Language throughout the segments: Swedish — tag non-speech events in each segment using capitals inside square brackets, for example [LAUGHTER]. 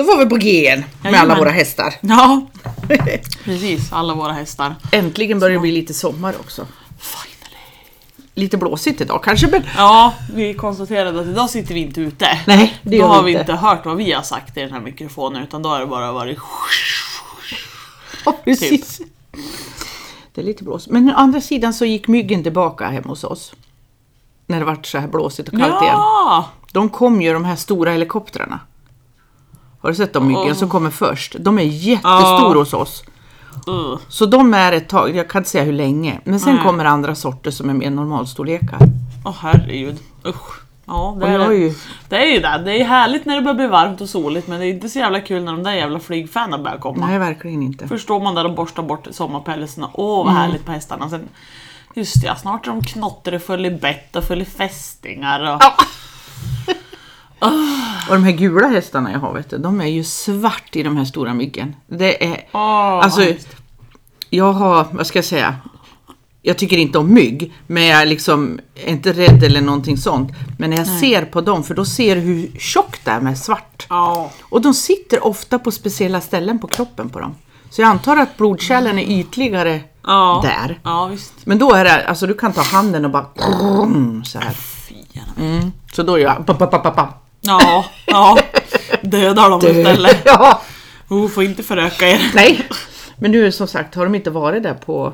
Då var vi på G igen med alla Jajamän. våra hästar. Ja, [LAUGHS] precis. Alla våra hästar. Äntligen börjar det bli lite sommar också. Finally. Lite blåsigt idag kanske, men Ja, vi konstaterade att idag sitter vi inte ute. nej, det Då gör har vi vi inte. hört vad vi har sagt i den här mikrofonen utan då har det bara varit Ja, precis. Det är lite blåsigt. Men å andra sidan så gick myggen tillbaka hem hos oss. När det vart så här blåsigt och kallt igen. Ja! De kom ju de här stora helikoptrarna. Har du sett de myggen Åh. som kommer först? De är jättestora Ja. hos oss. Uh. Så de är ett tag, jag kan inte säga hur länge. Men sen Nej. kommer andra sorter som är mer normalstorlekar. Åh herregud. Usch. Ja, det är, det. ju, det är ju det. Det är härligt när det börjar bli varmt och soligt men det är inte så jävla kul när de där jävla flygfanen börjar komma. nej verkligen inte. Först står man där och borstar bort sommarpälsen. Åh vad härligt på hästarna. Sen, just ja, snart är de knottrade full i bett och full i fästingar. Och... Ja. Och de här gula hästarna jag har, vet du, de är ju svart i de här stora myggen. Det är, Åh, alltså, jag har, vad ska jag säga, jag tycker inte om mygg, men jag liksom är inte rädd eller någonting sånt. Men när jag ser på dem, för då ser du hur tjockt det är med svart. Ja. Och de sitter ofta på speciella ställen på kroppen på dem. Så jag antar att blodkärlen är ytligare Ja. där. Ja visst. Men då är det, alltså du kan ta handen och bara [SNIFFS] så här. Mm. Så då gör jag Ja, ja. Dödar dem istället. [LAUGHS] Ja. Oh, får inte föröka er. Nej, men nu som sagt har de inte varit där på...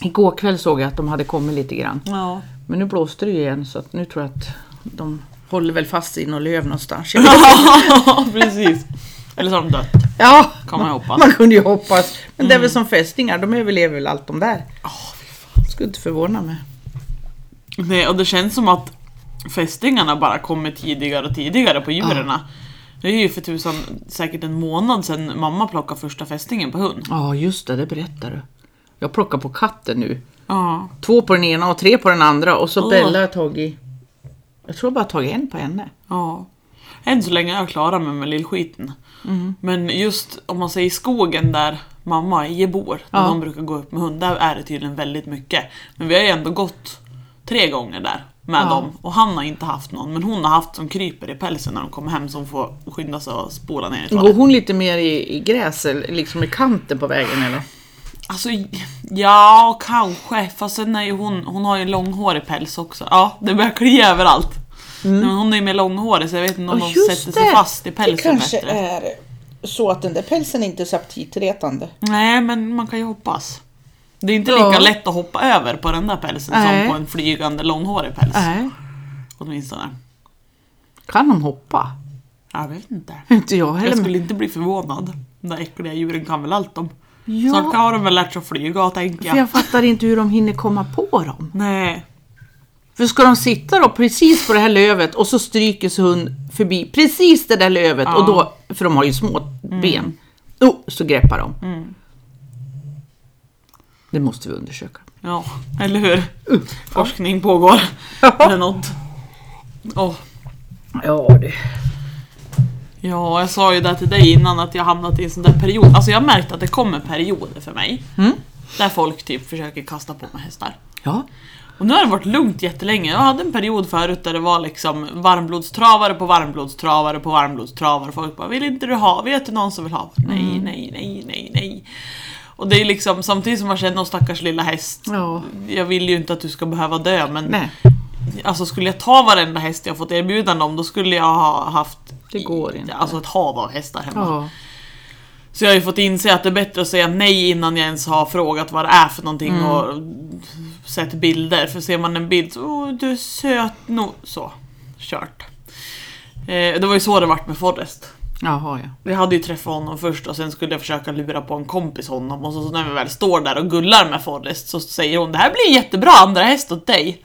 Igår kväll såg jag att de hade kommit lite grann. Ja. Men nu blåste det ju igen så att nu tror jag att de håller väl fast i något löv någonstans. Ja, [LAUGHS] precis. Eller så har de dött. Ja, Kan man hoppas. man kunde ju hoppas. Men det är väl som fästingar, de överlever väl allt de där. Skulle inte förvåna mig. Nej, och det känns som att fästingarna bara kommer tidigare och tidigare på djuren. Det är ju för tusan säkert en månad sedan mamma plockade första fästingen på hund. Ja, just det, det berättar du. Jag plockar på katten nu. Ja. Två på den ena och tre på den andra och så Åh. Bella har tagit... Jag tror jag bara tagit en på henne. Ja. Än så länge är jag klara mig med lillskiten. Mm. Men just om man säger skogen där mamma och Eje bor, där Ja. de brukar gå upp med hund, där är det tydligen väldigt mycket. Men vi har ju ändå gått tre gånger där med Ja. dem och han har inte haft någon. Men hon har haft som kryper i pälsen när de kommer hem så hon får skynda sig och spola ner i Går toaletten. hon lite mer i, i gräs, eller liksom i kanten på vägen eller? Alltså ja, kanske. Fast sen är ju hon, hon har ju långhårig päls också. Ja, det börjar klia överallt. Men hon är ju mer långhårig så jag vet inte om Ja, de sätter sig fast i pälsen bättre. är så att den där pälsen inte är så aptitretande. Nej, men man kan ju hoppas. Det är inte Ja. lika lätt att hoppa över på den där pälsen Nej. som på en flygande långhårig päls. Nej. Åtminstone. Kan de hoppa? Jag vet inte. Inte jag heller. Jag skulle inte bli förvånad. De där äckliga djuren kan väl allt de. Ja, Snart har de väl lärt sig att flyga tänker för jag. jag fattar inte hur de hinner komma på dem. Nej. För ska de sitta då precis på det här lövet och så stryker hund förbi precis det där lövet Ja. och då, för de har ju små ben, oh, så greppar de. Mm. Det måste vi undersöka. Ja, eller hur? Forskning pågår. Eller något. Åh. Ja, det. Ja, jag sa ju det till dig innan att jag hamnat i en sån där period. Alltså jag har märkt att det kommer perioder för mig. Mm. Där folk typ försöker kasta på mig hästar. Ja. Och nu har det varit lugnt jättelänge. Jag hade en period förut där det var liksom varmblodstravare på varmblodstravare på varmblodstravare. Folk bara, vill inte du ha? Vet du någon som vill ha? Nej, nej, nej, nej, nej. Och det är liksom samtidigt som man känner oss stackars lilla häst. Ja. Jag vill ju inte att du ska behöva dö men Nej, alltså skulle jag ta varenda häst jag fått erbjudande om då skulle jag ha haft Det går inte. Alltså ett hav av hästar hemma. ja. Så jag har ju fått inse att det är bättre att säga nej innan jag ens har frågat vad det är för någonting Mm. och sett bilder. För ser man en bild så, åh du är söt nog. Så, kört. Eh, det var ju så det vart med Forrest. Jaha, ja. Vi hade ju träffat honom först och sen skulle jag försöka lura på en kompis honom och så, så när vi väl står där och gullar med Forrest så säger hon det här blir jättebra andra häst åt dig.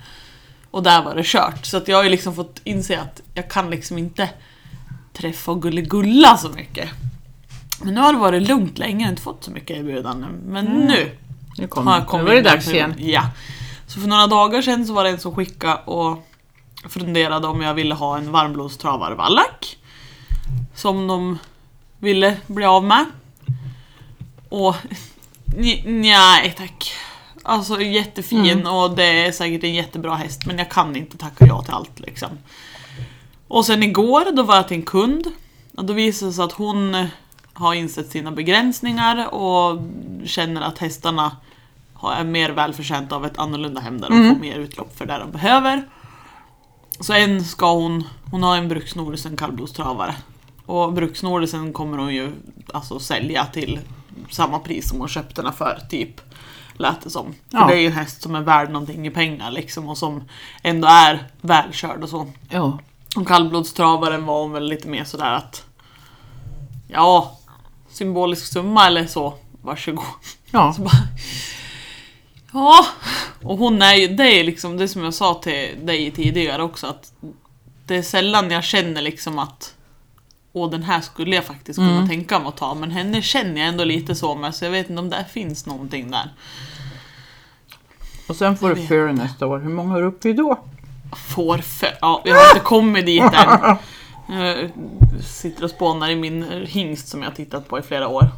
Och där var det kört. Så att jag har ju liksom fått inse att jag kan liksom inte träffa och gulligulla så mycket. Men nu har det varit lugnt länge, jag har inte fått så mycket erbjudanden. Men nu Nu har kommer jag Nu kommit var det dags igen. Ja. Så för några dagar sedan så var det en som skickade och funderade om jag ville ha en varmblodstravarvallack. Som de ville bli av med. Och nej tack. Alltså jättefin och det är säkert en jättebra häst men jag kan inte tacka ja till allt liksom. Och sen igår då var jag till en kund och då visar det sig att hon har insett sina begränsningar och känner att hästarna är mer välförtjänta av ett annorlunda hem där de får mer utlopp för det de behöver. Så en ska hon, hon har en bruksnordis, en kallblodstravare. Och bruksnordisen kommer hon ju alltså sälja till samma pris som hon köpte den för, typ. Lät det som. Ja. För det är ju en häst som är värd någonting i pengar liksom och som ändå är välkörd och så. Ja. Och kallblodstravaren var hon väl lite mer sådär att Ja, symbolisk summa eller så, varsågod. Ja. [LAUGHS] Så bara, ja, och hon är ju, det är liksom det som jag sa till dig tidigare också att det är sällan jag känner liksom att Åh den här skulle jag faktiskt kunna tänka mig att ta men henne känner jag ändå lite så med så jag vet inte om det finns någonting där. Och sen får Jag du före nästa år. Hur många är du uppe i då? Får för... Ja, vi har inte kommit dit än. [LAUGHS] Jag sitter och spånar i min hingst som jag har tittat på i flera år.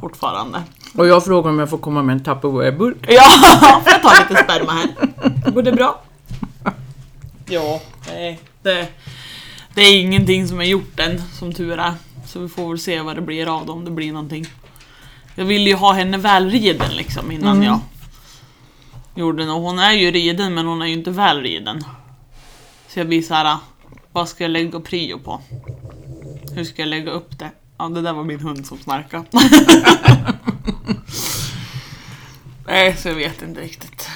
Fortfarande. Och jag frågar om jag får komma med en Tupperware-burk. Ja, [LAUGHS] får jag ta lite sperma här? Går det bra? [LAUGHS] Ja, nej. Det, det är ingenting som är gjort än, som tur är. Så vi får väl se vad det blir av det, om det blir någonting. Jag ville ju ha henne välriden liksom innan jag gjorde. Och hon är ju riden, men hon är ju inte välriden. Så jag blir så här, vad ska jag lägga prio på? Hur ska jag lägga upp det? Ja, det där var min hund som snarkade. [LAUGHS] Nej, så jag vet inte riktigt.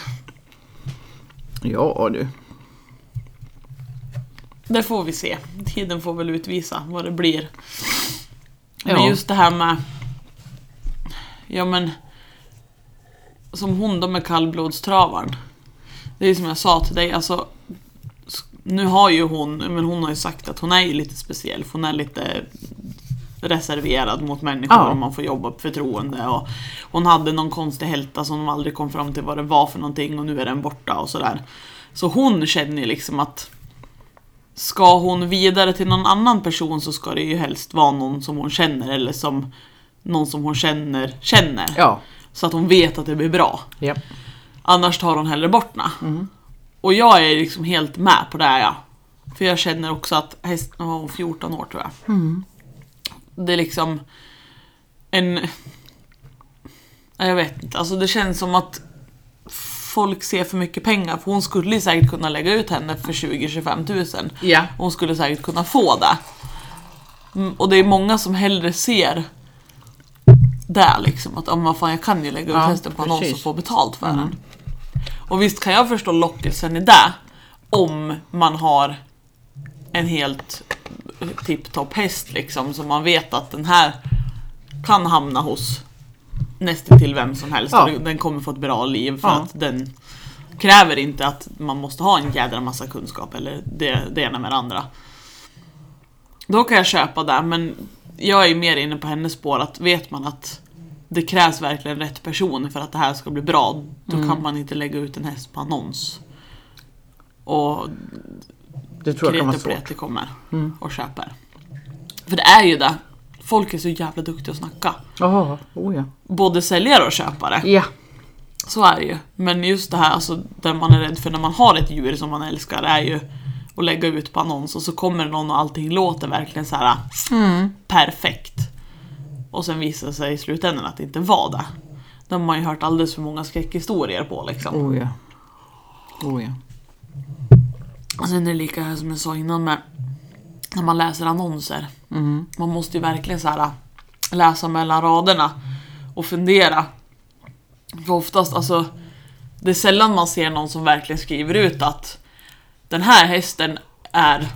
Ja du. Det får vi se. Tiden får väl utvisa vad det blir. Men Ja. just det här med... Ja men... Som hon då med kallblodstravaren. Det är som jag sa till dig, alltså... Nu har ju hon, men hon har ju sagt att hon är ju lite speciell, hon är lite reserverad mot människor Ja. och man får jobba på förtroende. Och hon hade någon konstig hälta som de aldrig kom fram till vad det var för någonting och nu är den borta och sådär. Så hon känner ju liksom att Ska hon vidare till någon annan person så ska det ju helst vara någon som hon känner eller som någon som hon känner känner. Ja. Så att hon vet att det blir bra. ja. Annars tar hon hellre bort den. Och jag är liksom helt med på det här ja. För jag känner också att hästen var hon 14 år tror jag. Det är liksom en... Ja, Jag vet inte, alltså det känns som att folk ser för mycket pengar. För hon skulle ju säkert kunna lägga ut henne för 20-25 tusen. Ja. Hon skulle säkert kunna få det. Mm, och det är många som hellre ser det liksom. Att om vad fan, jag kan ju lägga ut Ja, hästen på annons och precis. få betalt för den. Och visst kan jag förstå lockelsen i det. Om man har en helt tipptopp häst liksom. Så man vet att den här kan hamna hos nästan till vem som helst. Ja. Den kommer få ett bra liv för Ja. att den kräver inte att man måste ha en jädra massa kunskap eller det, det ena med det andra. Då kan jag köpa det, men jag är mer inne på hennes spår att vet man att det krävs verkligen rätt person för att det här ska bli bra, då kan man inte lägga ut en häst på annons. Och Det tror jag kan vara svårt. pleti kommer och köper. För det är ju det. Folk är så jävla duktiga att snacka. Jaha, oh ja. Både säljare och köpare. Ja. Så är det ju. Men just det här alltså, där man är rädd för när man har ett djur som man älskar är ju att lägga ut på annons och så kommer någon och allting låter verkligen så här perfekt. Och sen visar det sig i slutändan att det inte var det. De har man ju hört alldeles för många skräckhistorier på liksom. Oh ja. Oh ja. Och sen är det lika här som jag sa innan med när man läser annonser. Man måste ju verkligen så här läsa mellan raderna och fundera. För oftast, alltså, det är sällan man ser någon som verkligen skriver ut att den här hästen är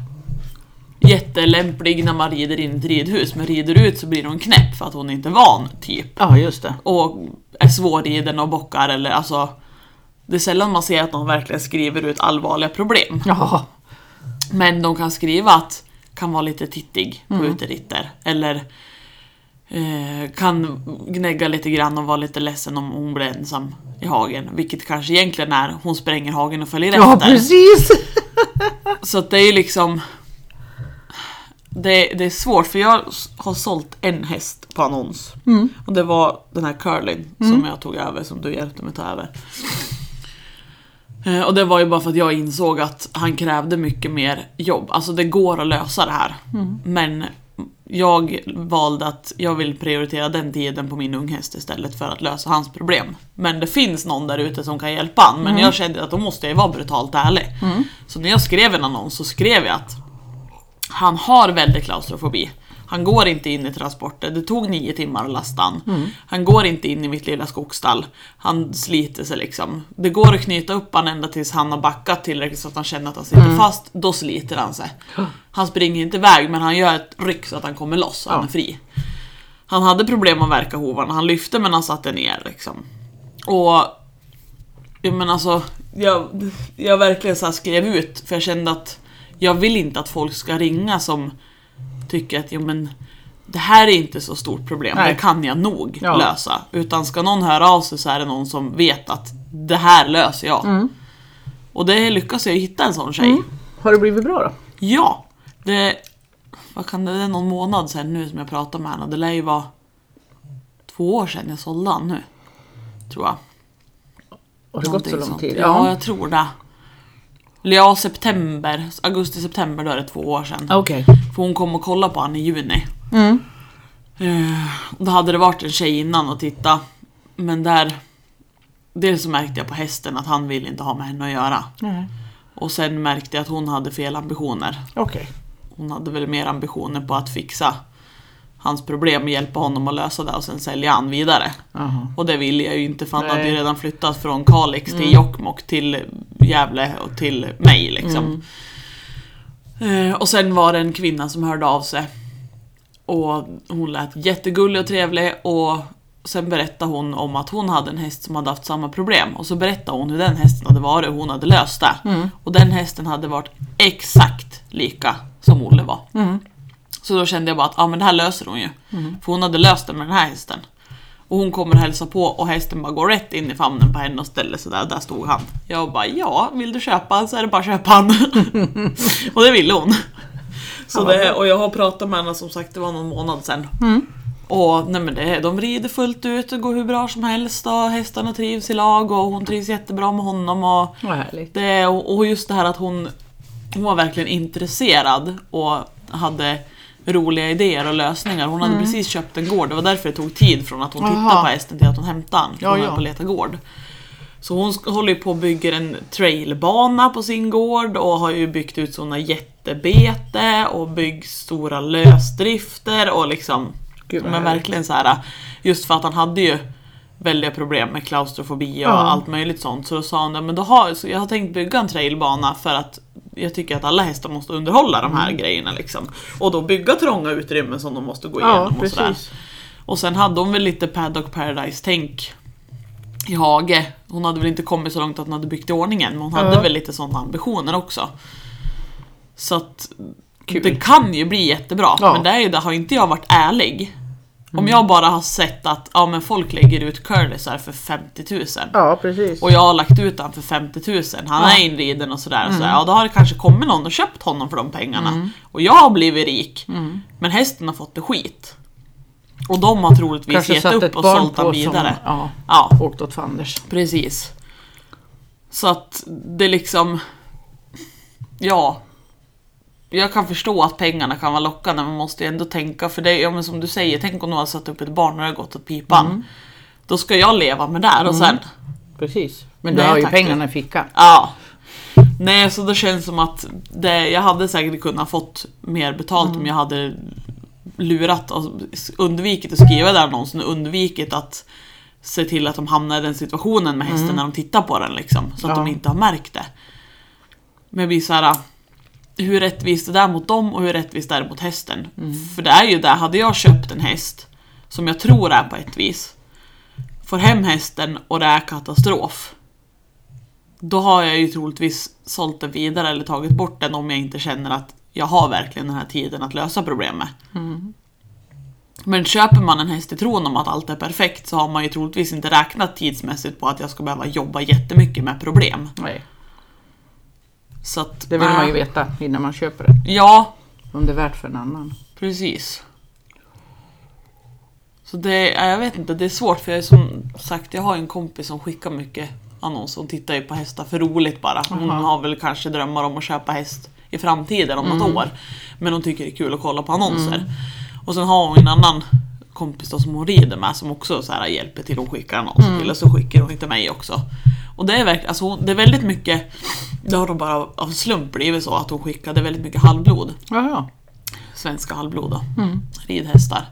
jättelämplig när man rider in i ett ridhus, men rider ut så blir hon knäpp för att hon inte är van, typ Ja, just det. och är svårriden och bockar eller alltså Det är sällan man ser att någon verkligen skriver ut allvarliga problem. Ja. Men de kan skriva att kan vara lite tittig på uteritter. Eller eh, kan gnägga lite grann och vara lite ledsen om hon blir ensam i hagen. Vilket kanske egentligen är hon spränger hagen och följer Ja, efter. precis. [LAUGHS] Så att det är ju liksom det, det är svårt för jag har sålt en häst på annons. Och det var den här curlin som jag tog över, som du hjälpte mig ta över. Eh, Och det var ju bara för att jag insåg att han krävde mycket mer jobb. Alltså det går att lösa det här. Men jag valde att jag vill prioritera den tiden på min unghäst istället för att lösa hans problem. Men det finns någon där ute som kan hjälpa han, men jag kände att då måste jag vara brutalt ärlig. Så när jag skrev en annons så skrev jag att han har väldigt klaustrofobi. Han går inte in i transporter, det tog nio timmar att lasta han. Han går inte in i mitt lilla skogsstall. Han sliter sig liksom. Det går att knyta upp han ända tills han har backat tillräckligt så att han känner att han sitter fast. Då sliter han sig. Han springer inte iväg men han gör ett ryck så att han kommer loss och han Ja. är fri. Han hade problem att verka hovarna, han lyfte men han satte ner liksom. Och Ja, men alltså, jag, jag verkligen så skrev ut för jag kände att jag vill inte att folk ska ringa som tycker att ja, men, det här är inte så stort problem, Nej. det kan jag nog Ja. lösa. Utan ska någon höra av sig så är det någon som vet att det här löser jag. Mm. Och det lyckas jag hitta en sån tjej. Har det blivit bra då? Ja! Det, vad kan det, det är någon månad sedan nu som jag pratade med henne. Det lär ju vara två år sedan jag sålde han nu. Tror jag. Har det gått så Någonting lång tid? Ja, jag tror det. Eller Ja, september. Augusti-september, då är det två år sedan. Okej. För hon kom och kollade på han i juni. Mm. Eh, Då hade det varit en tjej innan och titta. Men där... Dels så märkte jag på hästen att han ville inte ha med henne att göra. Nej. Och sen märkte jag att hon hade fel ambitioner. Okej. Hon hade väl mer ambitioner på att fixa hans problem och hjälpa honom att lösa det och sen sälja han vidare. Jaha. Och det ville jag ju inte för han hade ju redan flyttat från Kalix till Jokkmokk till Gävle och till mig liksom. Eh, och sen var det en kvinna som hörde av sig. Och hon lät jättegullig och trevlig och sen berättade hon om att hon hade en häst som hade haft samma problem. Och så berättade hon hur den hästen hade varit och hon hade löst det. Och den hästen hade varit exakt lika som Olle var. Så då kände jag bara att ah, men det här löser hon ju. För hon hade löst det med den här hästen. Och hon kommer hälsa på och hästen bara går rätt in i famnen på henne och ställer sig där. Där stod han. Jag bara ja, vill du köpa så är det bara att köpa han. [LAUGHS] och det ville hon. Så det, och jag har pratat med henne som sagt, det var någon månad sedan. Och nej men det, de rider fullt ut och går hur bra som helst och hästarna trivs i lag och hon trivs jättebra med honom. Och det, och, och just det här att hon, hon var verkligen intresserad och hade roliga idéer och lösningar. Hon hade precis köpt en gård, det var därför det tog tid från att hon tittade Mm. På hästen till att hon hämtade den. Ja, hon ja. höll på leta gård. Så hon håller på och bygger en trailbana på sin gård och har ju byggt ut såna jättebete och byggt stora lösdrifter och liksom Gud, men verkligen så här just för att han hade ju väldiga problem med klaustrofobi och Ja. allt möjligt sånt. Så då sa hon men då har, så jag har tänkt bygga en trailbana för att jag tycker att alla hästar måste underhålla de Mm. här grejerna liksom. Och då bygga trånga utrymmen som de måste gå Ja, igenom och sådär. Och sen hade hon väl lite Paddock Paradise-tänk i Hage. Hon hade väl inte kommit så långt att hon hade byggt i ordningen, men hon hade Ja. väl lite sådana ambitioner också. Så att Kul. det kan ju bli jättebra, Ja. men det, är ju, det har inte jag varit ärlig. Om jag bara har sett att ja, men folk lägger ut curlisar för 50 000 Ja, precis. och jag har lagt ut han för 50 000, han Ja. är inriden och sådär, och sådär. Ja då har det kanske kommit någon och köpt honom för de pengarna. Och jag har blivit rik, men hästen har fått det skit. Och de har troligtvis gett upp och sålt han på vidare. som ja, Ja, åkt åt fanders. precis. Så att det liksom... Ja. Jag kan förstå att pengarna kan vara lockande men man måste ju ändå tänka för det, ja men som du säger, tänk om du har satt upp ett barn och det har gått åt pipan. Mm. Då ska jag leva med det och sen... Precis. Men du Nej, har ju tack, pengarna i fickan. Ja. Nej, så det känns som att det, jag hade säkert kunnat fått mer betalt Mm. om jag hade lurat och undvikit att skriva där annonsen och undvikit att se till att de hamnar i den situationen med hästen när de tittar på den liksom. Så att Mm. Ja. de inte har märkt det. Men jag blir såhär, hur rättvist är det där mot dem och hur rättvist är det mot hästen? Mm. För det är ju det, hade jag köpt en häst som jag tror är på ett vis, får hem hästen och det är katastrof. Då har jag ju troligtvis sålt den vidare eller tagit bort den om jag inte känner att jag har verkligen den här tiden att lösa problemet. Men köper man en häst i tron om att allt är perfekt så har man ju troligtvis inte räknat tidsmässigt på att jag ska behöva jobba jättemycket med problem. Nej, Så att, det vill man ju veta innan man köper det. Ja, Om det är värt för en annan. precis. Så det, jag vet inte, det är svårt för jag är som sagt, jag har en kompis som skickar mycket annonser. Hon tittar ju på hästar för roligt bara. Hon Aha. har väl kanske drömmar om att köpa häst i framtiden om något år. Men hon tycker det är kul att kolla på annonser. Och sen har hon en annan kompis då som hon rider med som också så här hjälper till att skicka annonser till och så skickar hon till mig också. Och det är verkligen, alltså hon- det är väldigt mycket, det har då bara av- slump blivit så att hon skickade väldigt mycket halvblod Jaha. svenska halvblod då, ridhästar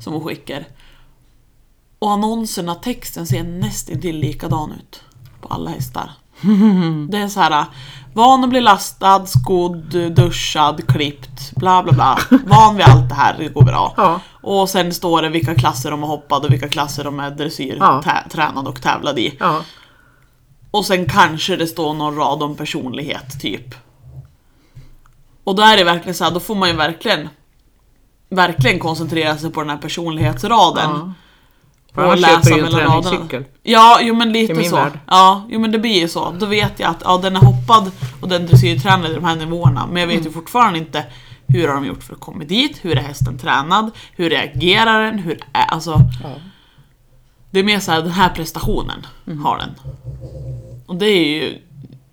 som hon skickar. Och annonserna, texten ser nästintill likadan ut på alla hästar. [LAUGHS] Det är så här, van att bli lastad, skodd, duschad, klippt, bla bla bla. Van vid allt det här, det går bra. Ja. Och sen står det vilka klasser de har hoppat och vilka klasser de är dressyr, Ja. och tävlad i. Ja. Och sen kanske det står någon rad om personlighet, typ. Och då är det verkligen så här, då får man ju verkligen verkligen koncentrera sig på den här personlighetsraden. Och läsa köper ju en mellan raderna. träningscykel. Ja, jo men lite så. värld. Ja, jo men det blir ju så. Då vet jag att ja, den är hoppad och den dressyrtränad i de här nivåerna. Men jag vet Mm. ju fortfarande inte hur har de gjort för att komma dit? Hur är hästen tränad? Hur reagerar den? Hur är, alltså, Ja. det är mer så här, den här prestationen Mm. har den. Och det är ju...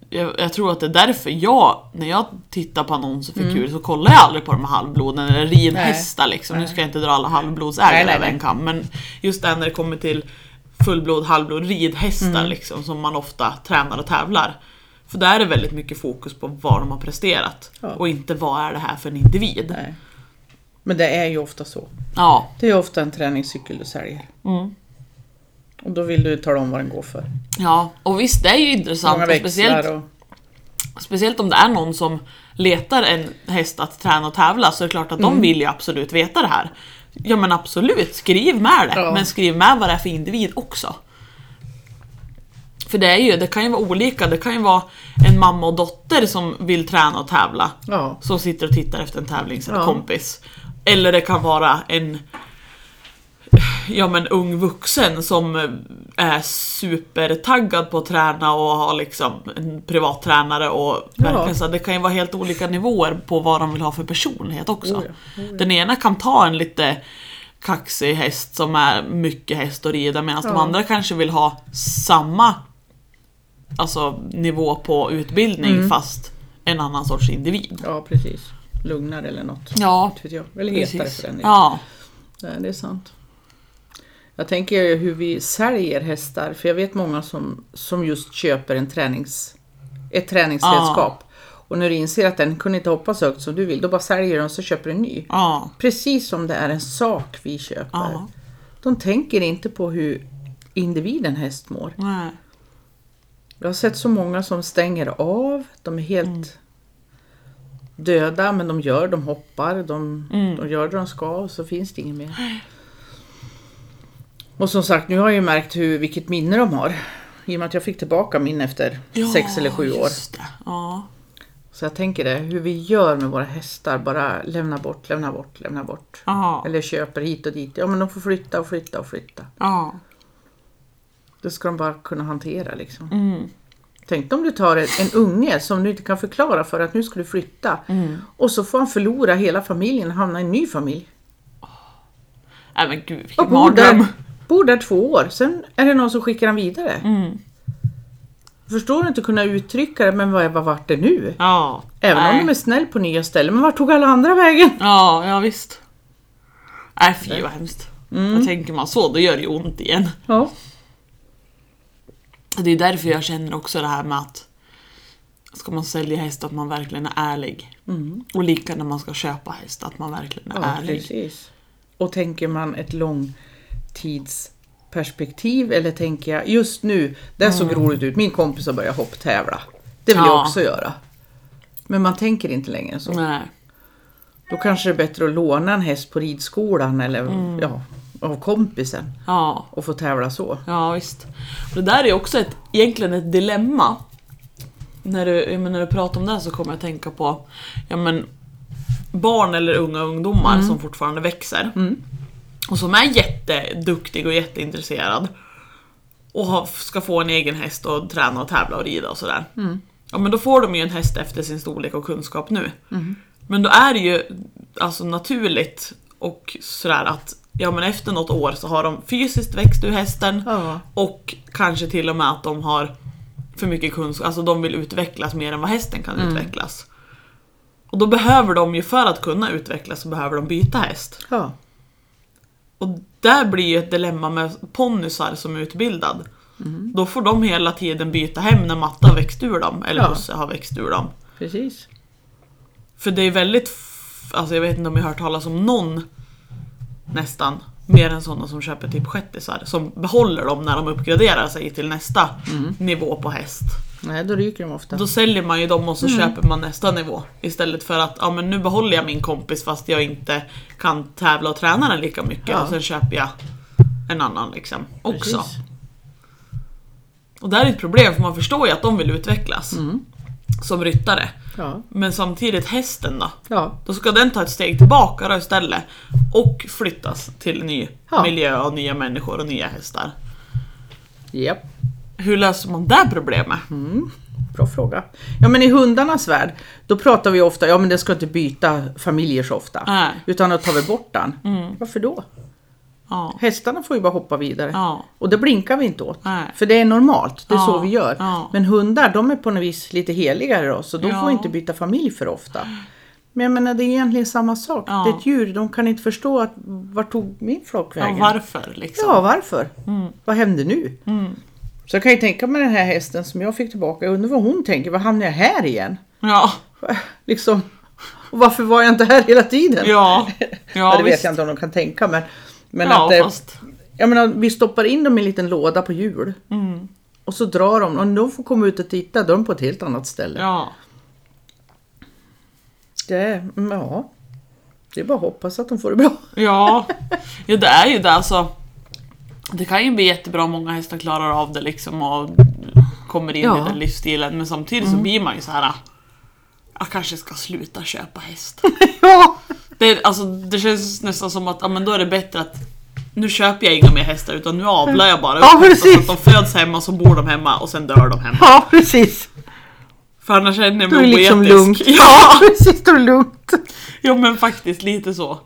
Jag, jag tror att det är därför jag, när jag tittar på annonser för kul så kollar jag aldrig på de här halvbloden eller ridhästar liksom. Nu ska jag inte dra alla halvblodsägare Nej, nej, över nej. en kam, men just det när det kommer till fullblod, halvblod, ridhästar liksom som man ofta tränar och tävlar. För där är det väldigt mycket fokus på vad de har presterat Ja. och inte vad är det här för en individ. Nej. Men det är ju ofta så. Ja. Det är ofta en träningscykel du säljer. Mm. Och då vill du tala om vad den går för. ja, och visst det är ju intressant. Många speciellt och... Speciellt om det är någon som letar en häst att träna och tävla så är det klart att Mm. de vill ju absolut veta det här. Ja men absolut, skriv med det. Ja. Men skriv med vad det är för individ också. För det är ju, det kan ju vara olika. Det kan ju vara en mamma och dotter som vill träna och tävla. Ja. Som sitter och tittar efter en tävlings eller Ja. kompis. Eller det kan vara en ja, men ung vuxen som är supertaggad på att träna och har liksom en privattränare och Ja. så det kan ju vara helt olika nivåer på vad de vill ha för personlighet också. Oh ja, Den ena kan ta en lite kaxig häst som är mycket häst att rida medan de Ja. andra kanske vill ha samma alltså, nivå på utbildning Mm. fast en annan sorts individ. ja, precis. Lugnare eller något. Ja. Eller hetare för den delen. Ja. Nej, det är sant. Jag tänker hur vi säljer hästar, för jag vet många som, som just köper en tränings, ett träningsredskap. Och när du inser att den kunde inte hoppa så högt som du vill, då bara säljer den och så köper en ny. Ja. Precis som det är en sak vi köper. Ja. De tänker inte på hur individen häst mår. Nej. Jag har sett så många som stänger av, de är helt döda men de gör, de hoppar, de, de gör det de ska och så finns det inget mer. [GASPS] [SNIFFS] Och som sagt, nu har jag ju märkt hur, vilket minne de har. I och med att jag fick tillbaka min efter sex eller sju år. Ja. Så jag tänker det, hur vi gör med våra hästar, bara lämna bort, lämna bort, lämna bort. Ja. Eller köper hit och dit. Ja men de får flytta och flytta och flytta. Ja. Det ska de bara kunna hantera liksom. Mm. Tänk om du tar en, unge som du inte kan förklara för att nu ska du flytta. Och så får han förlora hela familjen och hamna i en ny familj. Nej men gud vilken mardröm. Bor där två år, sen är det någon som skickar han vidare. Mm. Förstår du inte kunna uttrycka det, men vad, vad vart det nu? Ja. Även Nej. om de är snäll på nya ställen, men vart tog alla andra vägen? Ja, ja visst. Nej fy vad hemskt. Jag tänker man så, då gör det ju ont igen. Ja. Det är därför jag känner också det här med att ska man sälja häst att man verkligen är ärlig. Och lika när man ska köpa häst att man verkligen är ja, ärlig. precis. Och tänker man ett långtidsperspektiv eller tänker jag just nu, det såg roligt ut, min kompis har börjat hopptävla. Det vill jag Ja. också göra. Men man tänker inte längre så. Nej. Då kanske det är bättre att låna en häst på ridskolan eller ja, av kompisen Ja. och få tävla så. Ja visst. Och det där är också ett, egentligen ett dilemma. När du, när du pratar om det här så kommer jag att tänka på ja, men, barn eller unga ungdomar som fortfarande växer. Och som är jätteduktig och jätteintresserad. Och ska få en egen häst och träna och tävla och rida och sådär. Ja men då får de ju en häst efter sin storlek och kunskap nu. Men då är det ju alltså naturligt och sådär att ja men efter något år så har de fysiskt växt ur hästen Ja. och kanske till och med att de har för mycket kunskap, alltså de vill utvecklas mer än vad hästen kan utvecklas. Och då behöver de ju, för att kunna utvecklas, så behöver de byta häst. Ja. Och där blir ju ett dilemma med ponnysar som är utbildad. Mm. Då får de hela tiden byta hem när matta har växt ur dem, eller Ja. husse har växt ur dem. Precis. För det är väldigt, alltså jag vet inte om jag har hört talas om någon nästan, mer än sådana som köper typ shettisar, som behåller dem när de uppgraderar sig till nästa Mm. nivå på häst. Nej, då ryker de ofta. Då säljer man ju dem och så Mm. köper man nästa nivå. Istället för att, ja men nu behåller jag min kompis fast jag inte kan tävla och träna den lika mycket Ja. och sen köper jag en annan liksom också. Precis. Och det här är ett problem för man förstår ju att de vill utvecklas. Mm. Som ryttare. Ja. Men samtidigt hästen då? Ja. Då ska den ta ett steg tillbaka då istället. Och flyttas till ny Ja. miljö och nya människor och nya hästar. Japp. Hur löser man det problemet? Bra fråga. Ja men i hundarnas värld, då pratar vi ofta, ja men den ska inte byta familjer så ofta. Nej. Utan då tar vi bort den. Varför då? Ja. Hästarna får ju bara hoppa vidare. Ja. Och det blinkar vi inte åt. Nej. För det är normalt, det är Ja, så vi gör. Men hundar, de är på något vis lite heligare då, så de får inte byta familj för ofta. Men jag menar, det är egentligen samma sak. Det är ett djur, de kan inte förstå att vart tog min flock vägen? varför liksom? Ja, varför? Mm. Vad hände nu? Så jag kan ju tänka mig den här hästen som jag fick tillbaka. Jag undrar vad hon tänker. Vad hamnar jag här igen? Ja. [LAUGHS] Liksom. Och varför var jag inte här hela tiden? Ja. [LAUGHS] Ja, Ja, det vet visst. jag inte om de kan tänka. Men, men Ja, att det, fast. jag menar, vi stoppar in dem i en liten låda på hjul. Mm. Och så drar de. Och de får komma ut och titta. Då är de på ett helt annat ställe. Ja. Det, är- ja. det är bara att hoppas att de får det bra. [LAUGHS] Ja. ja, det är ju det alltså. Det kan ju bli jättebra om många hästar klarar av det liksom och kommer in Ja. i den livsstilen. Men samtidigt så blir man ju så här. Jag kanske ska sluta köpa häst. [LAUGHS] ja. Det, alltså, det känns nästan som att ja, men då är det bättre att nu köper jag inga mer hästar utan nu avlar jag bara Ja, precis. att de föds hemma så bor de hemma och sen dör de hemma. ja, precis. För annars känner jag Då är mig det liksom oetisk. lugnt. [LAUGHS] Ja, precis. Då är lugnt. jo men faktiskt lite så.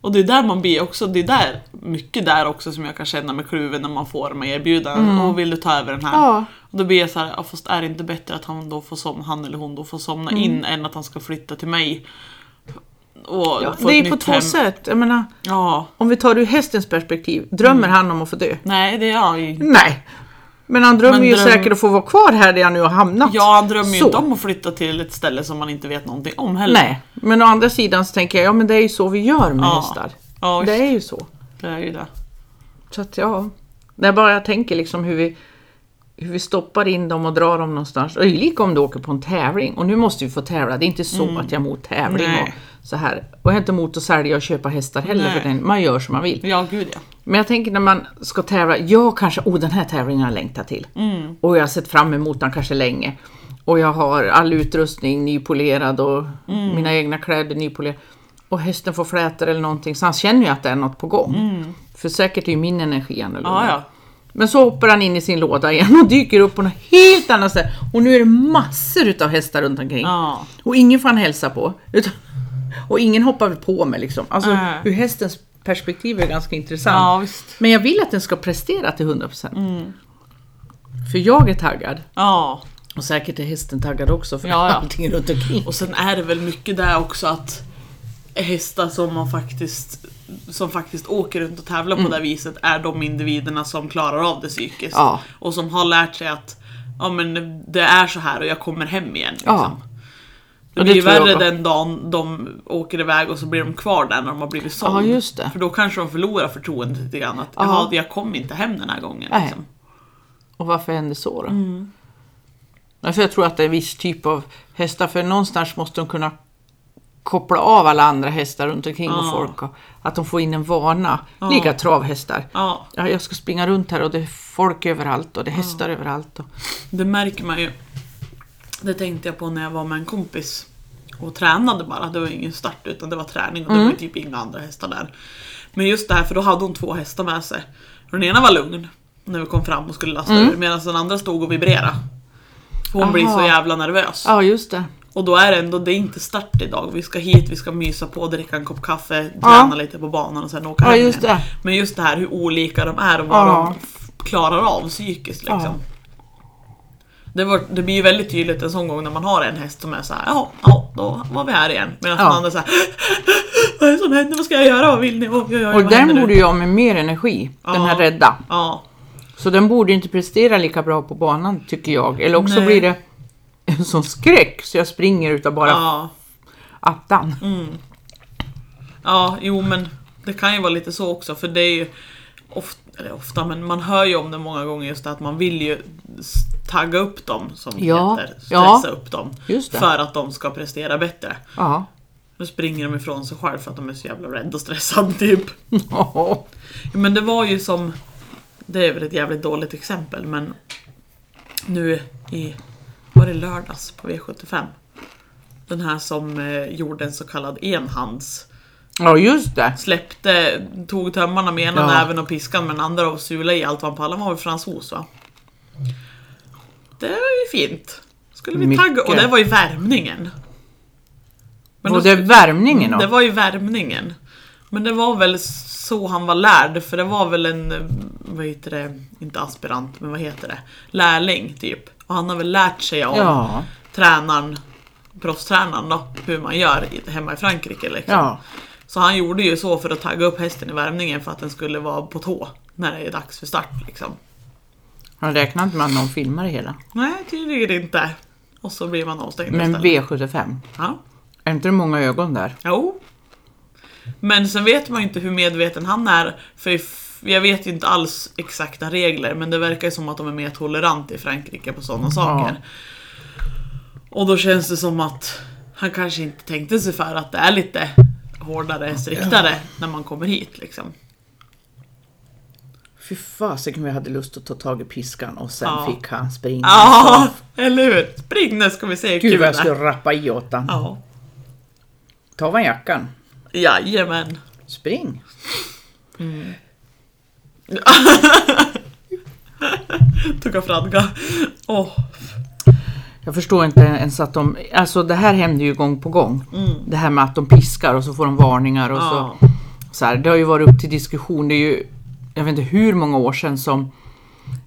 Och det är där man blir också, det är där, mycket där också som jag kan känna mig kluven när man får de här erbjudanden. Och vill du ta över den här? Mm. Ja. Och då blir jag så här, ja, fast är det inte bättre att han då får somna, han eller hon då får somna Mm. in än att han ska flytta till mig? Och Ja, få det ett är på nytt två hem. sätt. Jag menar, Ja, om vi tar det ur hästens perspektiv. Drömmer han om att få dö? nej det är jag ju Nej. Men han drömmer Men ju dröm- säkert att få vara kvar här där han nu har hamnat. Ja, han drömmer ju Så. inte om att flytta till ett ställe som man inte vet någonting om heller. Nej, men å andra sidan så tänker jag, ja men det är ju så vi gör med Ja. hästar. Ja, Det är ju så. det är ju det. Så att ja, det är bara jag tänker liksom hur vi, hur vi stoppar in dem och drar dem någonstans. Lika om du åker på en tävling och nu måste vi få tävla. Det är inte så att jag är emot tävling Mm. Nej. och så här. Och jag är inte emot att sälja och köpa hästar heller Nej. för den, man gör som man vill. Ja, gud ja. Men jag tänker när man ska tävla, jag kanske, oh den här tävlingen har jag längtat till. Mm. Och jag har sett fram emot den kanske länge. Och jag har all utrustning nypolerad och Mm. mina egna kläder nypolerade. Och hästen får flätor eller någonting, så han känner ju att det är något på gång. För säkert är ju min energi annorlunda. Mm. Ja, ja. Men så hoppar han in i sin låda igen och dyker upp på något helt annat ställe. Och nu är det massor utav hästar runt omkring. Ja. Och ingen får han hälsa på. Utan, och ingen hoppar väl på mig liksom. Alltså Nej. ur hästens perspektiv är ganska intressant. Ja, visst. Men jag vill att den ska prestera till 100%. Mm. För jag är taggad. Ja. Och säkert är hästen taggad också för Ja, ja. allting runt omkring. Och sen är det väl mycket där också att hästar som man faktiskt som faktiskt åker runt och tävlar på det viset är de individerna som klarar av det psykiskt. Ja. Och som har lärt sig att ja, men det är så här och jag kommer hem igen. Liksom. Ja. Det blir ju värre den dagen de åker iväg och så blir de kvar där när de har blivit såld. Ja, just det. För då kanske de förlorar förtroendet lite grann. Att Ja. jag kom inte hem den här gången. Liksom. Och varför hände så då? Mm. Därför jag tror att det är en viss typ av hästar, för någonstans måste de kunna koppla av alla andra hästar runt omkring och Ja. folk. Och att de får in en vana. Ja. Lika travhästar. Ja, Ja, jag ska springa runt här och det är folk överallt och det är hästar överallt. Och... det märker man ju. Det tänkte jag på när jag var med en kompis och tränade bara. Det var ingen start utan det var träning och det var typ inga andra hästar där. Men just det här, för då hade hon två hästar med sig. Den ena var lugn när vi kom fram och skulle lasta ur medan den andra stod och vibrerade. Hon blir så Aha. jävla nervös. Ja, just det. Och då är det ändå, det är inte start idag. Vi ska hit, vi ska mysa på, dricka en kopp kaffe, Ja. träna lite på banan och sen åka Ja, hem just igen. Men just det här hur olika de är och vad Ja. de klarar av psykiskt liksom. Ja. Det, var, det blir ju väldigt tydligt en sån gång när man har en häst som är så här, ja, ja då var vi här igen. Medan Ja. den andra så här, [LAUGHS] vad är det som händer, vad ska jag göra, vad vill ni, oj, oj, Och vad den händer nu?" borde ju ha med mer energi, den här Ja. rädda. Ja, Så den borde inte prestera lika bra på banan tycker jag. Eller också Nej. blir det [LAUGHS] en sån skräck så jag springer utav bara ja, attan. ja, jo men det kan ju vara lite så också för det är ju ofta, ofta, men man hör ju om det många gånger just att man vill ju tagga upp dem som Ja, heter, ja. stressa upp dem. För att de ska prestera bättre. Ja. Nu springer de ifrån sig själv för att de är så jävla rädda och stressade [LAUGHS] typ. Ja. Ja, Men det var ju som, det är väl ett jävligt dåligt exempel men nu i, var det lördags på V75? Den här som eh, gjorde en så kallad enhands. ja, just det. Släppte, tog tömmarna med ena Ja. näven och piskan med den andra och sulade i allt vad han pallade. Han var väl fransos va? Det var ju fint. Skulle vi Mycket. tagga, och det var ju värmningen. Men och då det är värmningen då? det var ju värmningen. Men det var väl så han var lärd, för det var väl en, eh, vad heter det, inte aspirant, men vad heter det? Lärling typ. Och han har väl lärt sig av Ja. tränaren, proffstränaren då, hur man gör hemma i Frankrike liksom. Ja. Så han gjorde ju så för att tagga upp hästen i värmningen för att den skulle vara på tå när det är dags för start liksom. Han räknar inte med att någon filmar det hela. Nej, tydligen inte. Och så blir man avstängd Men istället. V75, Ja. är inte det många ögon där? Jo. Men sen vet man ju inte hur medveten han är. För jag vet ju inte alls exakta regler, men det verkar ju som att de är mer toleranta i Frankrike på sådana saker. Och då känns det som att han kanske inte tänkte sig för att det är lite hårdare, striktare när man kommer hit liksom. Fy fasiken jag hade lust att ta tag i piskan och sen Ja. fick han springa. Ja, eller hur? Spring nu ska vi se hur Gud kul vad jag skulle rappa i åt han. Ja. Ta van jackan. Jajamän. Spring. [LAUGHS] Tugga fradga. Åh. Jag förstår inte ens att de, alltså det här händer ju gång på gång. Det här med att de piskar och så får de varningar och Ja. så. så här, det har ju varit upp till diskussion, det är ju, jag vet inte hur många år sedan som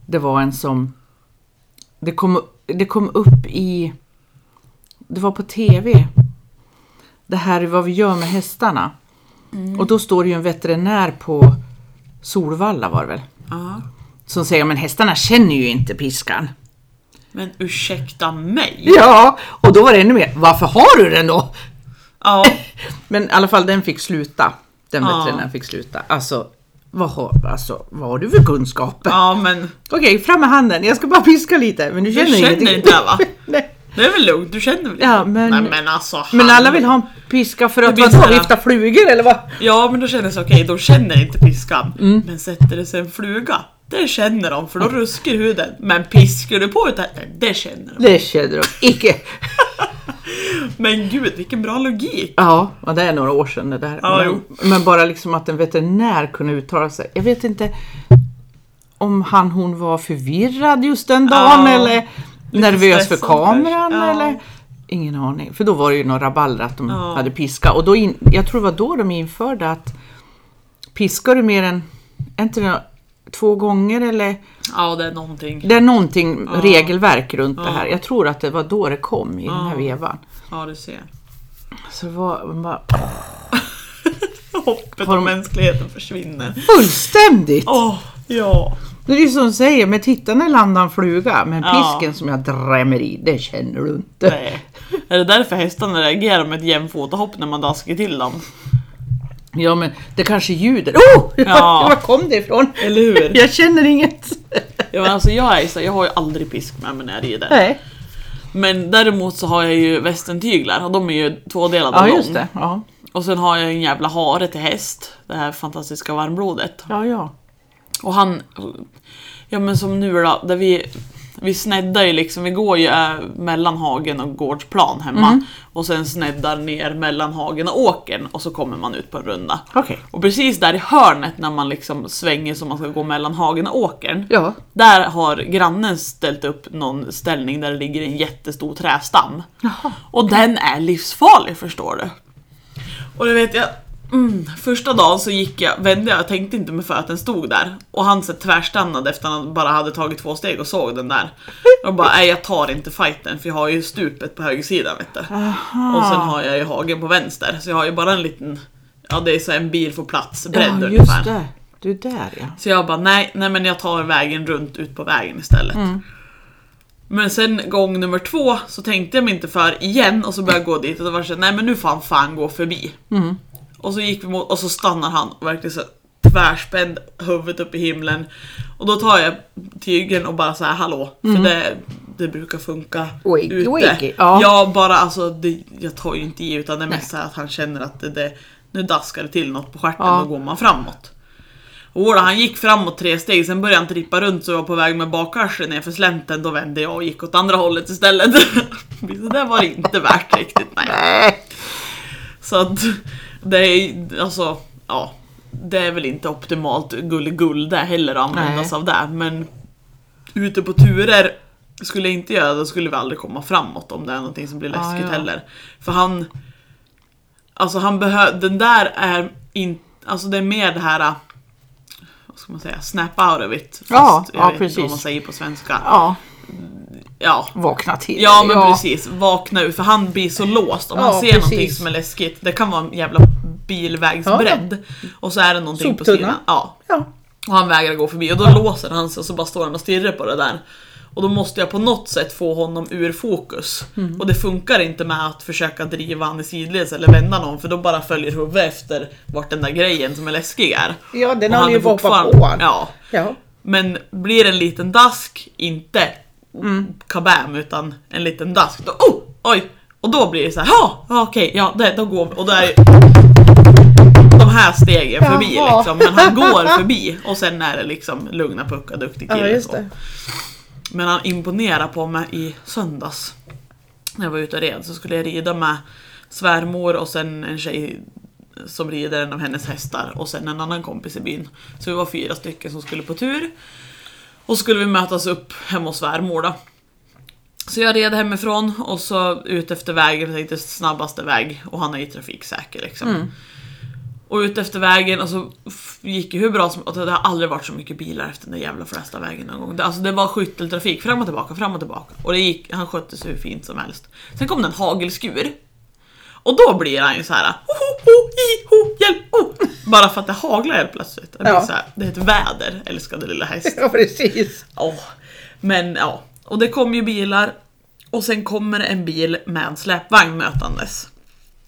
det var en som, det kom, det kom upp i, det var på TV. Det här är vad vi gör med hästarna. Och då står det ju en veterinär på Solvalla var det väl? Ja. Som säger, men hästarna känner ju inte piskan. Men ursäkta mig? Ja, och då var det ännu mer, varför har du den då? Ja. [LAUGHS] Men i alla fall den fick sluta. Den Ja. veterinären fick sluta. Alltså vad, har, alltså, vad har du för kunskaper? Ja men Okej, fram med handen. Jag ska bara piska lite. Men du känner, känner ingenting. inte det, va? [LAUGHS] Nej. Det är väl lugnt, du känner väl Ja, men- Nej men alltså Men han- alla vill ha en piska för Det att vadå, vifta flugor eller vad? Ja men då känner så okej, de känner inte piskan. Mm. Men sätter det sig en fluga, det känner de för då ruskar huden. Men piskar du på det, det känner de. Det känner de icke. [LAUGHS] Men gud vilken bra logik! Ja, och det är några år sedan det där. Ja, men, men bara liksom att en veterinär kunde uttala sig. Jag vet inte om han hon var förvirrad just den dagen Ja, eller nervös för kameran. Ja. eller Ingen aning. För då var det ju några rabalder att de Ja. hade piska. Och då in, jag tror det var då de införde att piskar du mer än, inte två gånger eller? Ja det är någonting. Det är någonting Ja. regelverk runt det här. Jag tror att det var då det kom i den här Ja. vevan. Ja du ser. Så det var man bara, [LAUGHS] Hoppet om mänskligheten försvinner. fullständigt! Åh, ja. Det är ju som du säger, med tittarna landar en fluga, men Ja. pisken som jag drämmer i, det känner du inte. Nej. Är det därför hästarna reagerar med ett jämfotahopp när man daskar till dem? Ja men det kanske ljuder. Oh! [LAUGHS] Ja. Var kom det ifrån? Eller hur? [LAUGHS] Jag känner inget. Ja, men alltså jag, är så, jag har ju aldrig pisk med mig när jag rider. Nej. Men däremot så har jag ju västentyglar och de är ju tvådelade Ja lång. just det. Ja. Och sen har jag en jävla hare till häst. Det här fantastiska varmblodet. Ja, ja. Och han... Ja men som nu då, där vi... Vi sneddar ju liksom, vi går ju äh, mellan hagen och gårdsplan hemma. Mm. Och sen sneddar ner mellan hagen och åkern och så kommer man ut på en runda. Okej. Och precis där i hörnet när man liksom svänger så man ska gå mellan hagen och åkern. Ja. Där har grannen ställt upp någon ställning där det ligger en jättestor trästam. Jaha. Och den är livsfarlig förstår du. Och du vet jag, Första dagen så gick jag, vände jag, tänkte inte mig för att den stod där. Och han så tvärstannade efter att han bara hade tagit två steg och såg den där. Och bara, nej jag tar inte fighten för jag har ju stupet på högersidan vet du. Och sen har jag ju hagen på vänster. Så jag har ju bara en liten, ja det är så en bil får plats bredd Ja, ungefär. just det. Du är där ja. Så jag bara, nej, nej men jag tar vägen runt ut på vägen istället. Mm. Men sen gång nummer två så tänkte jag mig inte för igen och så började jag gå dit och då var det så nej men nu får han fan gå förbi. Mm. Och så gick vi mot, och så stannar han och verkligen så tvärspänd, huvudet upp i himlen. Och då tar jag tygen och bara så här, hallå, för det, det brukar funka Wakey, ute. wakey, ja. Jag bara alltså, det, jag tar ju inte i utan det är mest så att han känner att det, det nu daskar det till något på stjärten Ja. och går man framåt. Och då, han gick framåt tre steg, sen började han trippa runt så jag var på väg med bakarslet ner för slänten. Då vände jag och gick åt andra hållet istället. [LAUGHS] Så det var inte värt riktigt. Nej. Så att det är alltså, ja. Det är väl inte optimalt gulligull det heller att använda Nej. sig av det. Men ute på turer skulle jag inte göra det, då skulle vi aldrig komma framåt om det är någonting som blir Ah, läskigt ja. heller. För han... Alltså han behöver, den där är inte, alltså det är mer det här vad ska man säga, snap out of it. Fast Ja, jag ja, vet inte vad man säger på svenska. Ja, Ja, vakna till. Ja men precis, vakna ur för han blir så låst om Ja, han ser någonting precis. som är läskigt. Det kan vara en jävla bilvägsbredd och så är det någonting på Soptunna. sidan. Ja. Ja. Och han vägrar gå förbi och då låser han sig och så bara står han och stirrar på det där. Och då måste jag på något sätt få honom ur fokus. Mm. Och det funkar inte med att försöka driva han i sidleds eller vända någon för då bara följer huvudet efter vart den där grejen som är läskig är. Ja, den han ju är på på honom. Ja. Ja. Men blir det en liten dask, inte Mm. kabam utan en liten dask, då oh, oj! Och då blir det så här, ja okej, ja det, då går vi. Och då är de här stegen förbi Jaha. liksom, men han går förbi och sen är det liksom lugna puckar, duktig kille. ja, så. Men han imponerade på mig i söndags. När jag var ute och red så skulle jag rida med svärmor och sen en tjej som rider en av hennes hästar och sen en annan kompis i byn. Så vi var fyra stycken som skulle på tur. Och så skulle vi mötas upp hemma hos svärmor då. Så jag red hemifrån och så ut efter vägen, jag tänkte snabbaste väg och han är ju trafiksäker liksom. Och ut efter vägen och så f- gick det hur bra som och det har aldrig varit så mycket bilar efter den där jävla flesta vägen någon gång. Det, alltså det var skytteltrafik fram och tillbaka, fram och tillbaka. Och det gick, han skötte sig hur fint som helst. Sen kom det en hagelskur. Och då blir han ju så här. Ho, ho, hi, ho, hjälp, oh. Bara för att det haglar helt plötsligt. Det, Ja. så här, det är ett väder, älskade lilla häst. [LAUGHS] Ja, precis. Åh, Men ja, och det kom ju bilar. Och sen kommer en bil med en släpvagn mötandes.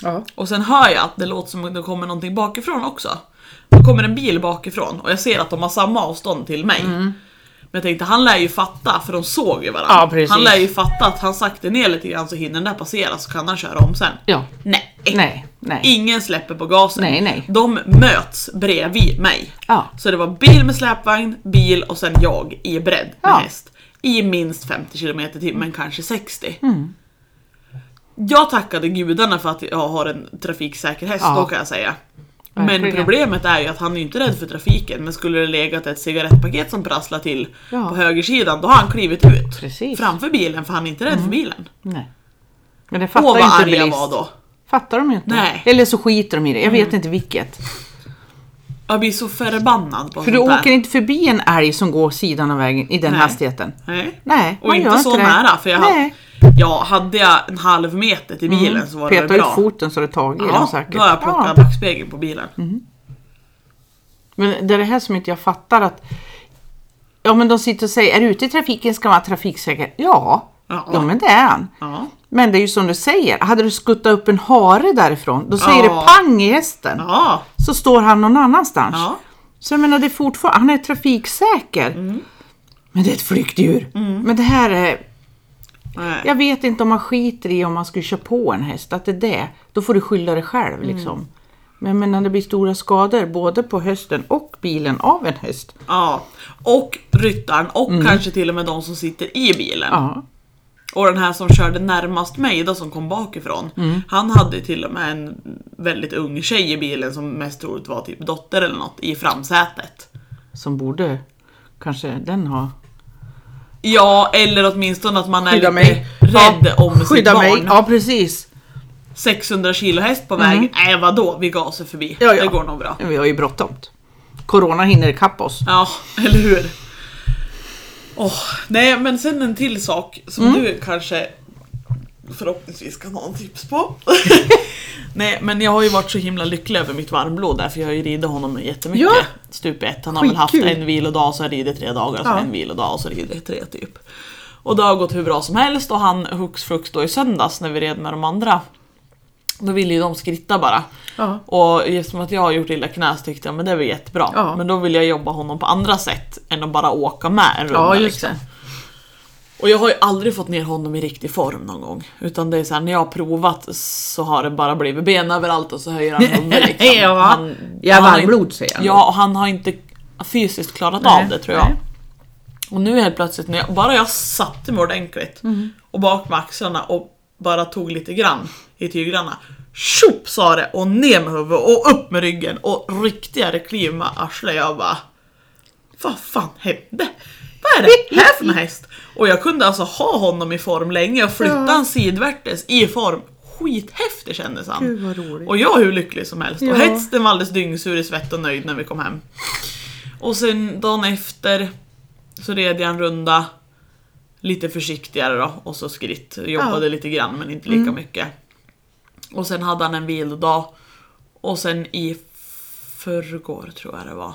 Ja. Och sen hör jag att det låter som att det kommer någonting bakifrån också. Då kommer en bil bakifrån och jag ser att de har samma avstånd till mig. Men jag tänkte han lär ju fatta, för de såg ju varandra. Ja, precis. han lär ju fatta att han saktar ner lite grann så hinner den där passera så kan han köra om sen. Ja. Nej. Nej, nej. Ingen släpper på gasen. Nej, nej. De möts bredvid mig. Ja. Så det var bil med släpvagn, bil och sen jag i bredd med Ja. häst. I minst 50 km i timmen, kanske 60. Mm. Jag tackade gudarna för att jag har en trafiksäker häst, Ja. då kan jag säga. Men problemet är ju att han är inte rädd för trafiken, men skulle det legat ett cigarettpaket som prasslar till Ja. på högersidan, då har han klivit ut. Precis. Framför bilen, för han är inte rädd för bilen. Nej. Men det Åh fattar vad ju inte jag var då. Fattar de ju inte. Nej. Eller så skiter de i det. Jag vet inte vilket. Jag blir så förbannad på För du där. åker inte förbi en älg som går sidan av vägen i den Nej. hastigheten. Nej. Nej, Och inte så det. nära, för jag Nej. Ja, hade jag en halv meter till bilen så var det Peta väl ut bra. foten så det tagit i den Ja, säkert. då har jag plockat Ja. backspegeln på bilen. Men det är det här som inte jag fattar att Ja men de sitter och säger, är du ute i trafiken ska man vara trafiksäker. Ja, Ja. ja men det är han. Ja. Men det är ju som du säger, hade du skuttat upp en hare därifrån, då säger Ja. det pang i hästen. Ja. Så står han någon annanstans. Ja. Så jag menar, det är fortfarande, han är trafiksäker. Mm. Men det är ett flyktdjur. Men det här är, Nej. jag vet inte om man skiter i om man skulle köra på en häst, att det är det. Då får du skylla dig själv liksom. Men, men när det blir stora skador både på hästen och bilen av en häst. Ja. Och ryttaren och kanske till och med de som sitter i bilen. Mm. Ja, Och den här som körde närmast mig då som kom bakifrån. Mm. Han hade till och med en väldigt ung tjej i bilen som mest troligt var typ dotter eller något i framsätet. som borde kanske den ha. Ja, eller åtminstone att man är Skydda lite mig. rädd Ja, om sitt barn. mig, ja precis. 600 kilo häst på väg. Nej vadå, vi gasar förbi. Ja, ja. Det går nog bra. Vi har ju bråttom. Corona hinner ikapp oss. Ja, [LAUGHS] eller hur? Åh, nej, men sen en till sak som Mm. du kanske förhoppningsvis kan ha en tips på. [LAUGHS] nej, men jag har ju varit så himla lycklig över mitt varmblod där för jag har ju ridit honom jättemycket. Ja. Stup ett. Han har väl haft en vilodag och så har jag ridit tre dagar och så Ja. en vilodag och så rider jag tre typ. Och det har gått hur bra som helst och han hux flux då i söndags när vi red med de andra. Då ville ju de skritta bara. Ja. Och eftersom att jag har gjort illa knä så tyckte jag men det var jättebra. Ja. Men då vill jag jobba honom på andra sätt än att bara åka med en runda. Ja, just liksom. Och jag har ju aldrig fått ner honom i riktig form någon gång. Utan det är så här, när jag har provat så har det bara blivit ben överallt och så höjer han huvudet [LAUGHS] liksom. Ja. Han, Jag varmblod säger han. Ja, och han har inte fysiskt klarat Nej, av det tror jag. nej. Och nu helt plötsligt, när jag, bara jag satte mig ordentligt Mm. och bak med axlarna och bara tog lite grann i tygrarna. Tjopp sa det och ner med huvudet och upp med ryggen och riktigare kliv med arslet. Jag bara Vad fan hände? Vad är det här för en häst? Och jag kunde alltså ha honom i form länge och flytta Ja. han sidvärtes i form. Skithäftig kändes han. Gud vad roligt. Och jag hur lycklig som helst. Ja. Och hästen var alldeles dyngsur i svett och nöjd när vi kom hem. Och sen dagen efter så red jag en runda lite försiktigare då och så skritt. Jobbade lite grann men inte lika mycket. Och sen hade han en vilodag. Och sen i förrgår tror jag det var.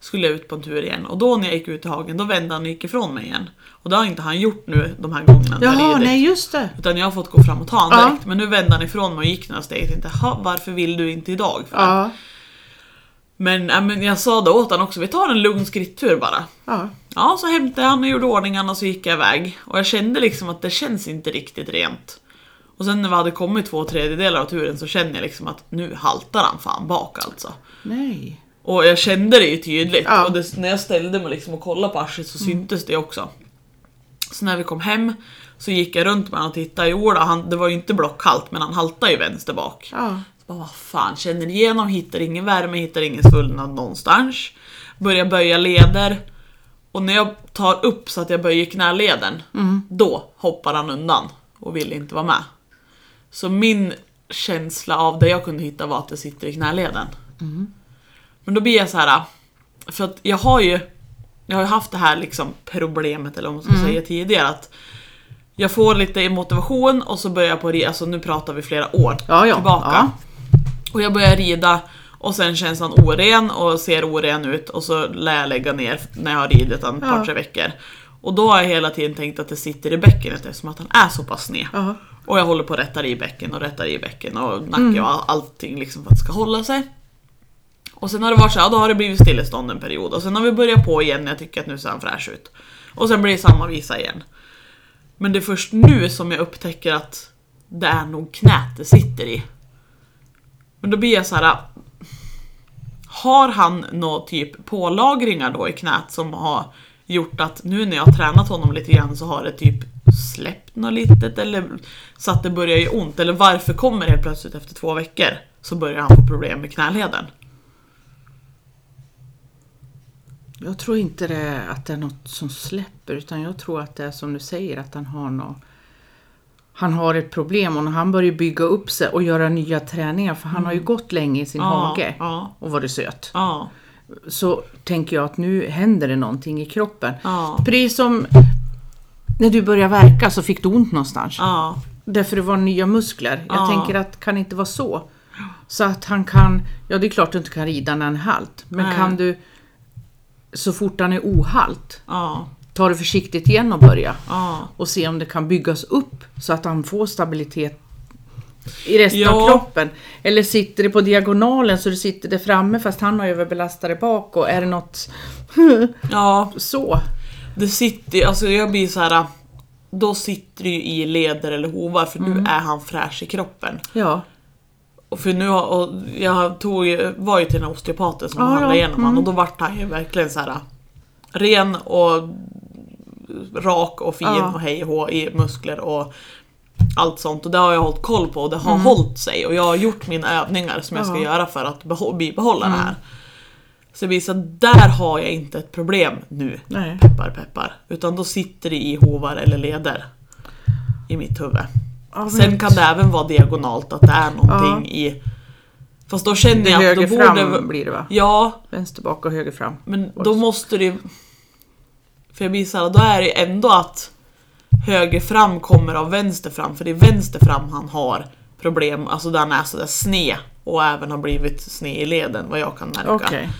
Skulle jag ut på en tur igen och då när jag gick ut i hagen då vände han och gick ifrån mig igen. Och det har inte han gjort nu de här gångerna när jag Jaha, ridit. nej just det. Utan jag har fått gå fram och ta honom Ja. direkt. Men nu vände han ifrån mig och gick några steg. Jag tänkte, "Ha, varför vill du inte idag? Ja. Men, äh, men jag sa då åt honom också, vi tar en lugn skrittur bara. Ja. Ja, så hämtade jag han och gjorde ordningen och så gick jag iväg. Och jag kände liksom att det känns inte riktigt rent. Och sen när vi hade kommit två tredjedelar av turen så kände jag liksom att nu haltar han fan bak alltså. Nej. Och jag kände det ju tydligt. Ja. Och det, när jag ställde mig liksom och kollade på arslet så syntes det också. Så när vi kom hem så gick jag runt med honom och tittade. Jo, då, han, det var ju inte blockhalt men han haltade ju vänster bak. Ja. Så bara, vad fan, känner igenom, hittar ingen värme, hittar ingen svullnad någonstans. Börjar böja leder. Och när jag tar upp så att jag böjer knäleden, då hoppar han undan och vill inte vara med. Så min känsla av det jag kunde hitta var att det sitter i knäleden. Men då blir jag så här, för att jag har ju jag har ju haft det här liksom problemet, eller vad man ska säga tidigare, att jag får lite motivation och så börjar jag på rida, alltså nu pratar vi flera år Ja, ja. tillbaka. Ja. Och jag börjar rida och sen känns han oren och ser oren ut och så lär jag lägga ner när jag har ridit han ett par tre veckor. Och då har jag hela tiden tänkt att det sitter i bäckenet eftersom att han är så pass sned. Och jag håller på att rätta i bäcken och rättar i bäcken och nacke Mm. och all, allting liksom för att det ska hålla sig. Och sen har det varit så här, ja, då har det blivit stillestånd en period och sen har vi börjat på igen när jag tycker att nu ser han fräsch ut. Och sen blir det samma visa igen. Men det är först nu som jag upptäcker att det är nog knät det sitter i. Men då blir jag så här. Har han någon typ pålagringar då i knät som har gjort att nu när jag har tränat honom lite grann så har det typ släppt något litet eller så att det börjar göra ont? Eller varför kommer det helt plötsligt efter två veckor så börjar han få problem med knäleden? Jag tror inte det är att det är något som släpper utan jag tror att det är som du säger att han har något han har ett problem och när han börjar bygga upp sig och göra nya träningar för han har ju gått länge i sin hage Mm. ja, och varit söt. ja, Så tänker jag att nu händer det någonting i kroppen. ja, Precis som när du började verka så fick du ont någonstans. ja, Därför det var nya muskler. Jag Ja. tänker att kan inte vara så. Så att han kan, ja det är klart du inte kan rida när han är halt. Men Nej. kan du så fort han är ohalt, ja, ta det försiktigt igen och börja. ja. Och se om det kan byggas upp så att han får stabilitet i resten Ja. av kroppen. Eller sitter det på diagonalen så det sitter det framme fast han har överbelastade bak och är det något [LAUGHS] ja. så. Det sitter alltså jag blir så här. Då sitter det ju i leder eller hovar för nu är han fräsch i kroppen. Ja, Och för nu har, och jag tog, var ju till den osteopaten som Ja, handlade ja, igenom mm. och då vart han ju verkligen så här ren och rak och fin Ja. och hej och i muskler och allt sånt. Och det har jag hållit koll på och det har Mm. hållit sig och jag har gjort mina övningar som jag ska göra för att bibehålla Mm. det här. Så det blir så där har jag inte ett problem nu. nej. Peppar peppar. Utan då sitter det i hovar eller leder. I mitt huvud. Men Sen kan det även vara diagonalt, att det är någonting i... Fast då känner det jag att då höger borde... fram blir det va? Ja, Vänster bak och höger fram. men då måste det ju... För jag blir såhär, då är det ändå att höger fram kommer av vänster fram, för det är vänster fram han har problem, alltså där han är sådär sned och även har blivit sned i leden vad jag kan märka. Okej.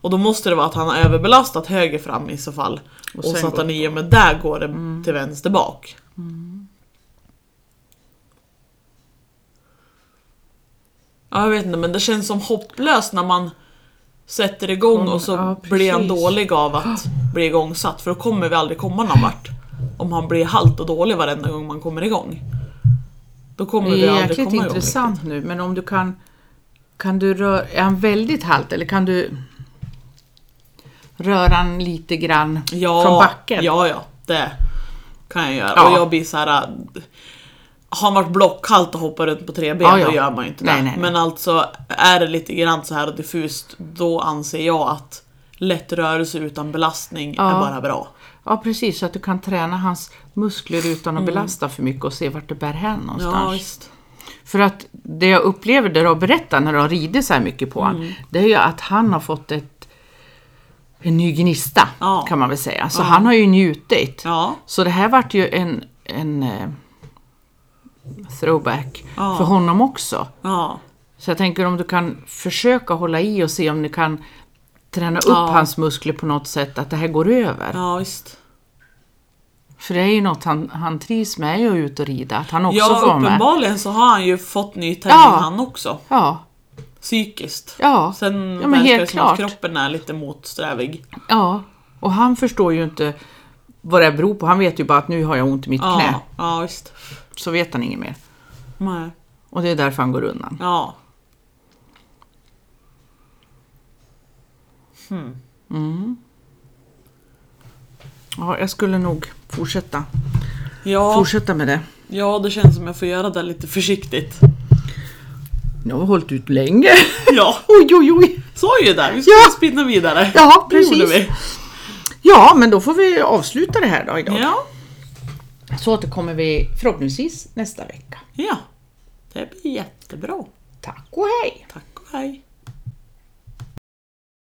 Och då måste det vara att han har överbelastat höger fram i så fall. Och Och, så att han i och med där går det till vänster bak. Ja, jag vet inte, men det känns som hopplöst när man sätter igång Mm, och så ja, blir han dålig av att [GASPS] bli igångsatt. För då kommer vi aldrig komma någon vart. Om han blir halt och dålig varenda gång man kommer igång. Då kommer Det vi är aldrig jäkligt komma igång. intressant nu, men om du kan... Kan du röra... Är han väldigt halt eller kan du röra han lite grann Ja, från backen? Ja, ja, det kan jag göra. Ja. Och jag blir så här. Har man varit blockhalt och hoppat runt på tre ben, Ja, ja. då gör man ju inte det. Nej, nej, nej. Men alltså, är det lite grann så här diffust, då anser jag att lätt rörelse utan belastning Ja. är bara bra. Ja, precis. Så att du kan träna hans muskler utan att belasta för mycket och se vart det bär hän någonstans. Mm. Ja. För att det jag upplever, det du har berättat när du har ridit så här mycket på Mm. honom, det är ju att han har fått ett, en ny gnista, Ja. kan man väl säga. Så han har ju njutit. Så det här vart ju en, en eh, throwback Ja. för honom också. ja, Så jag tänker om du kan försöka hålla i och se om du kan träna upp Ja. hans muskler på något sätt, att det här går över. ja visst. För det är ju något han, han trivs med, är att ut och rida, att han också Ja, får vara med. uppenbarligen så har han ju fått ny träning Ja. han också. Ja, Psykiskt. ja, Sen Ja, men verkar det som att klart. kroppen är lite motsträvig. ja. Och han förstår ju inte vad det beror på. Han vet ju bara att nu har jag ont i mitt knä. Ja, ja visst. Så vet han inget mer. Nej. Och det är därför han går undan. Ja. Ja, jag skulle nog fortsätta, Ja, fortsätta med det. ja, det känns som jag får göra det lite försiktigt. Nu har vi hållit ut länge. Ja, [LAUGHS] Oj, oj, oj. så är ju det. Vi ska Ja. spinna vidare. Ja, precis. vi. Ja, men då får vi avsluta det här då idag. Ja, Så återkommer vi förhoppningsvis nästa vecka. ja. Det blir jättebra. Tack och hej! Tack och hej.